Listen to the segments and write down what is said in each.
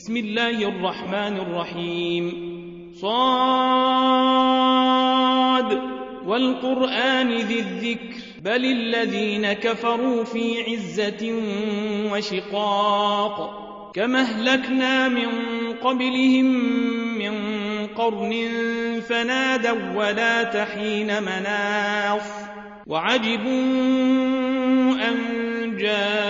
بسم الله الرحمن الرحيم. صاد. والقرآن ذي الذكر. بل الذين كفروا في عزة وشقاق. كما أهلكنا من قبلهم من قرن فنادوا ولا تحين مناص. وعجبوا أن جاءهم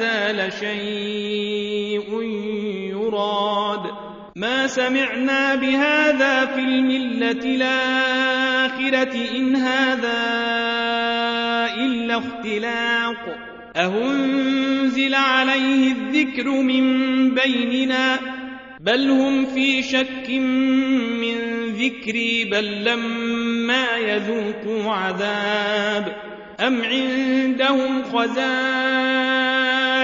هذا لشيء يراد. ما سمعنا بهذا في الملة الآخرة إن هذا إلا اختلاق. أهنزل عليه الذكر من بيننا. بل هم في شك من ذكري. بل لما يذوقوا عذاب. أم عندهم خزائن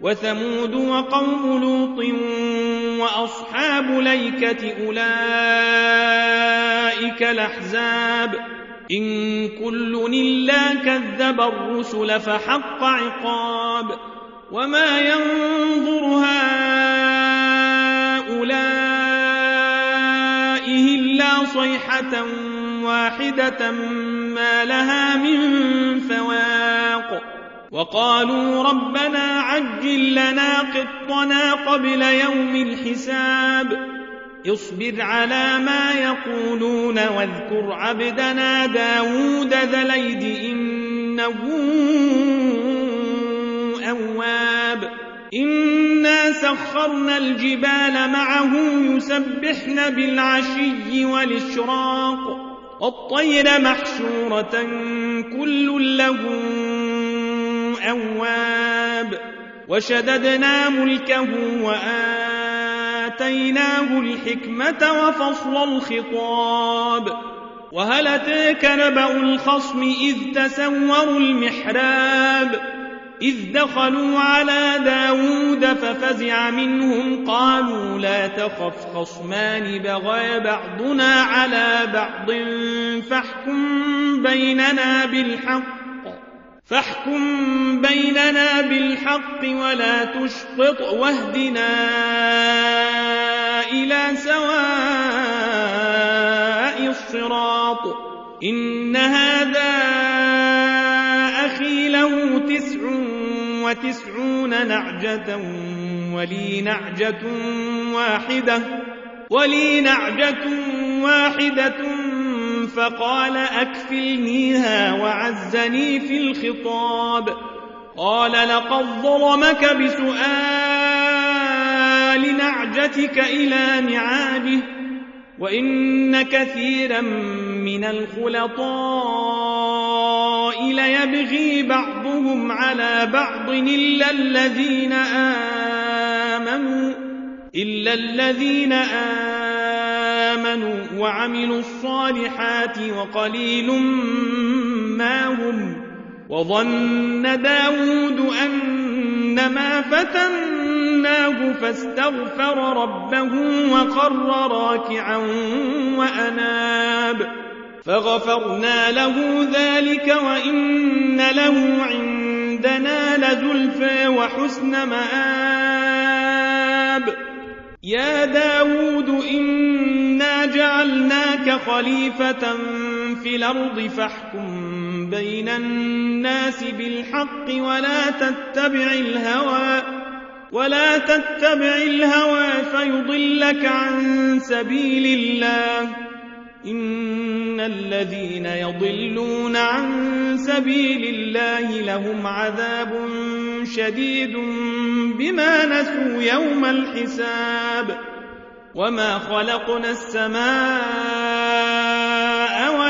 وثمود وقوم لوط وأصحاب ليكة أولئك الأحزاب. إن كل إلا كذب الرسل فحق عقاب. وما ينظر هؤلاء إلا صيحة واحدة ما لها من فواق وقالوا ربنا عجل لنا قطنا قبل يوم الحساب. اصبر على ما يقولون واذكر عبدنا داود ذا ليد إنه أواب. إنا سخرنا الجبال معه يسبحن بالعشي والإشراق. والطير محشورة كل له أواب وشددنا ملكه وآتيناه الحكمة وفصل الخطاب وهل أتاك نبأ الخصم إذ تسوروا المحراب إذ دخلوا على داود ففزع منهم قالوا لا تخف خصمان بغى بعضنا على بعض فاحكم بيننا بالحق فاحكم بيننا بالحق ولا تشطط واهدنا إلى سواء الصراط. إن هذا أخي له تسع وتسعون نعجة ولي نعجة واحدة ولي نعجة واحدة فقال أكفلنيها وعزني في الخطاب. قال لقد ظلمك بسؤال نعجتك إلى نعاجه وإن كثيرا من الخلطاء ليبغي بعضهم على بعض إلا الذين آمنوا إلا الذين آمنوا. وعملوا الصالحات وقليل ما هم وظن داود أنما فتناه فاستغفر ربه وقر راكعا وأناب فغفرنا له ذلك وإن له عندنا لزلفى وحسن مآب. يا داود خليفة في الأرض فاحكم بين الناس بالحق ولا تتبع الهوى ولا تتبع الهوى فيضلك عن سبيل الله. إن الذين يضلون عن سبيل الله لهم عذاب شديد بما نسوا يوم الحساب. وما خلقنا السماء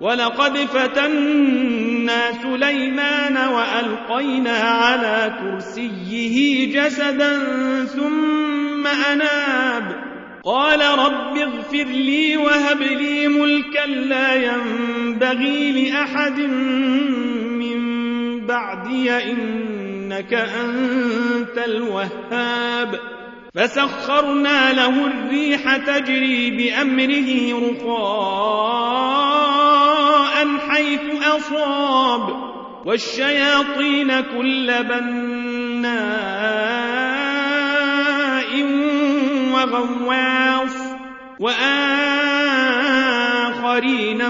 ولقد فتنا سليمان وألقينا على كرسيه جسدا ثم أناب. قال رب اغفر لي وهب لي ملكا لا ينبغي لأحد من بعدي إنك أنت الوهاب. فسخرنا له الريح تجري بأمره رخاء. حيث أصاب. والشياطين كل بناء وغواص. وآخرين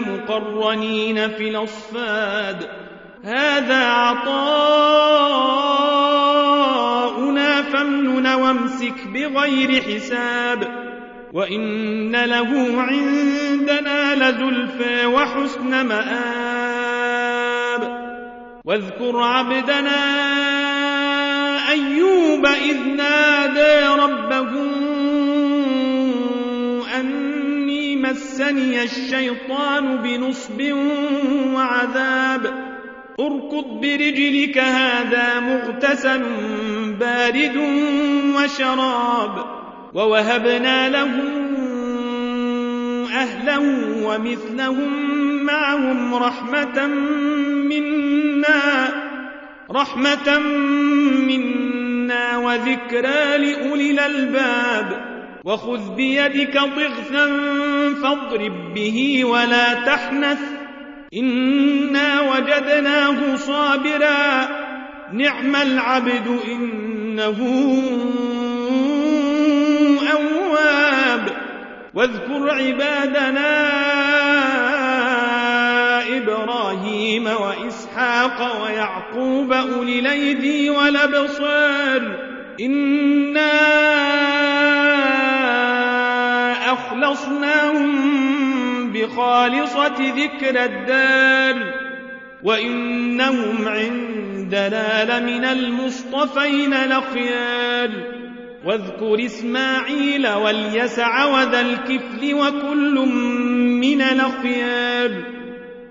مقرنين في الأصفاد. هذا عطاؤنا فامنن وامسك بغير حساب. وإن له عندنا لزلفى وحسن مآب. واذكر عبدنا أيوب إذ نادى ربه أني مسني الشيطان بنصب وعذاب. اركض برجلك هذا مغتسل بارد وشراب. ووهبنا له أهله ومثلهم معهم رحمة منا رحمة منا وذكرى لأولي الألباب. وخذ بيدك ضغثا فاضرب به ولا تحنث. إنا وجدناه صابرا. نعم العبد إنه أواب. واذكر عبادنا إبراهيم وإسحاق ويعقوب أولي الأيدي والأبصار. إنا أخلصناهم بخالصة ذكر الدار. وإنهم عندنا لمن المصطفين لخيار. واذكر إسماعيل واليسع وذا الكفل وكل من الأخيار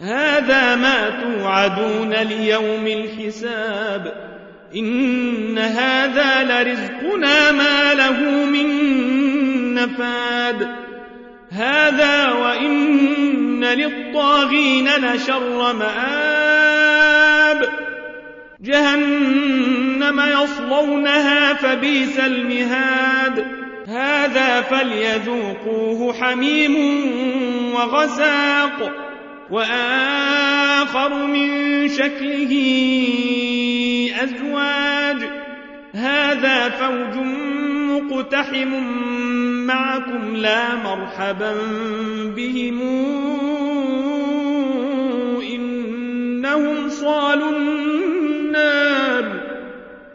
هذا ما توعدون ليوم الحساب. إن هذا لرزقنا ما له من نفاد. هذا وإن للطاغين لشر مآب. جهنم يصلونها فبئس المهاد. هذا فليذوقوه حميم وغساق. وآخر من شكله أزواج. هذا فوج مقتحم معكم لا مرحبا بهم. إنهم صالوا النار.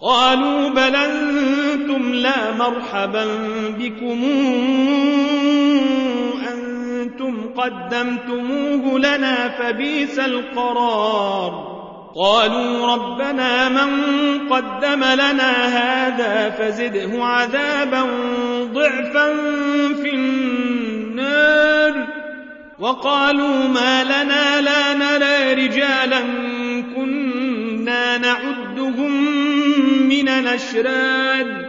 قالوا بل أنتم لا مرحبا بكم. قدمتموه لنا فبيس القرار. قالوا ربنا من قدم لنا هذا فزده عذابا ضعفا في النار. وقالوا ما لنا لا نرى رجالا كنا نعدهم من الأشراد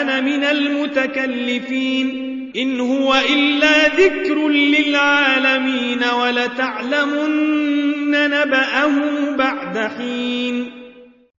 أنا من المتكلفين. إن هو إلا ذكر للعالمين ولتعلمن نبأه بعد حين.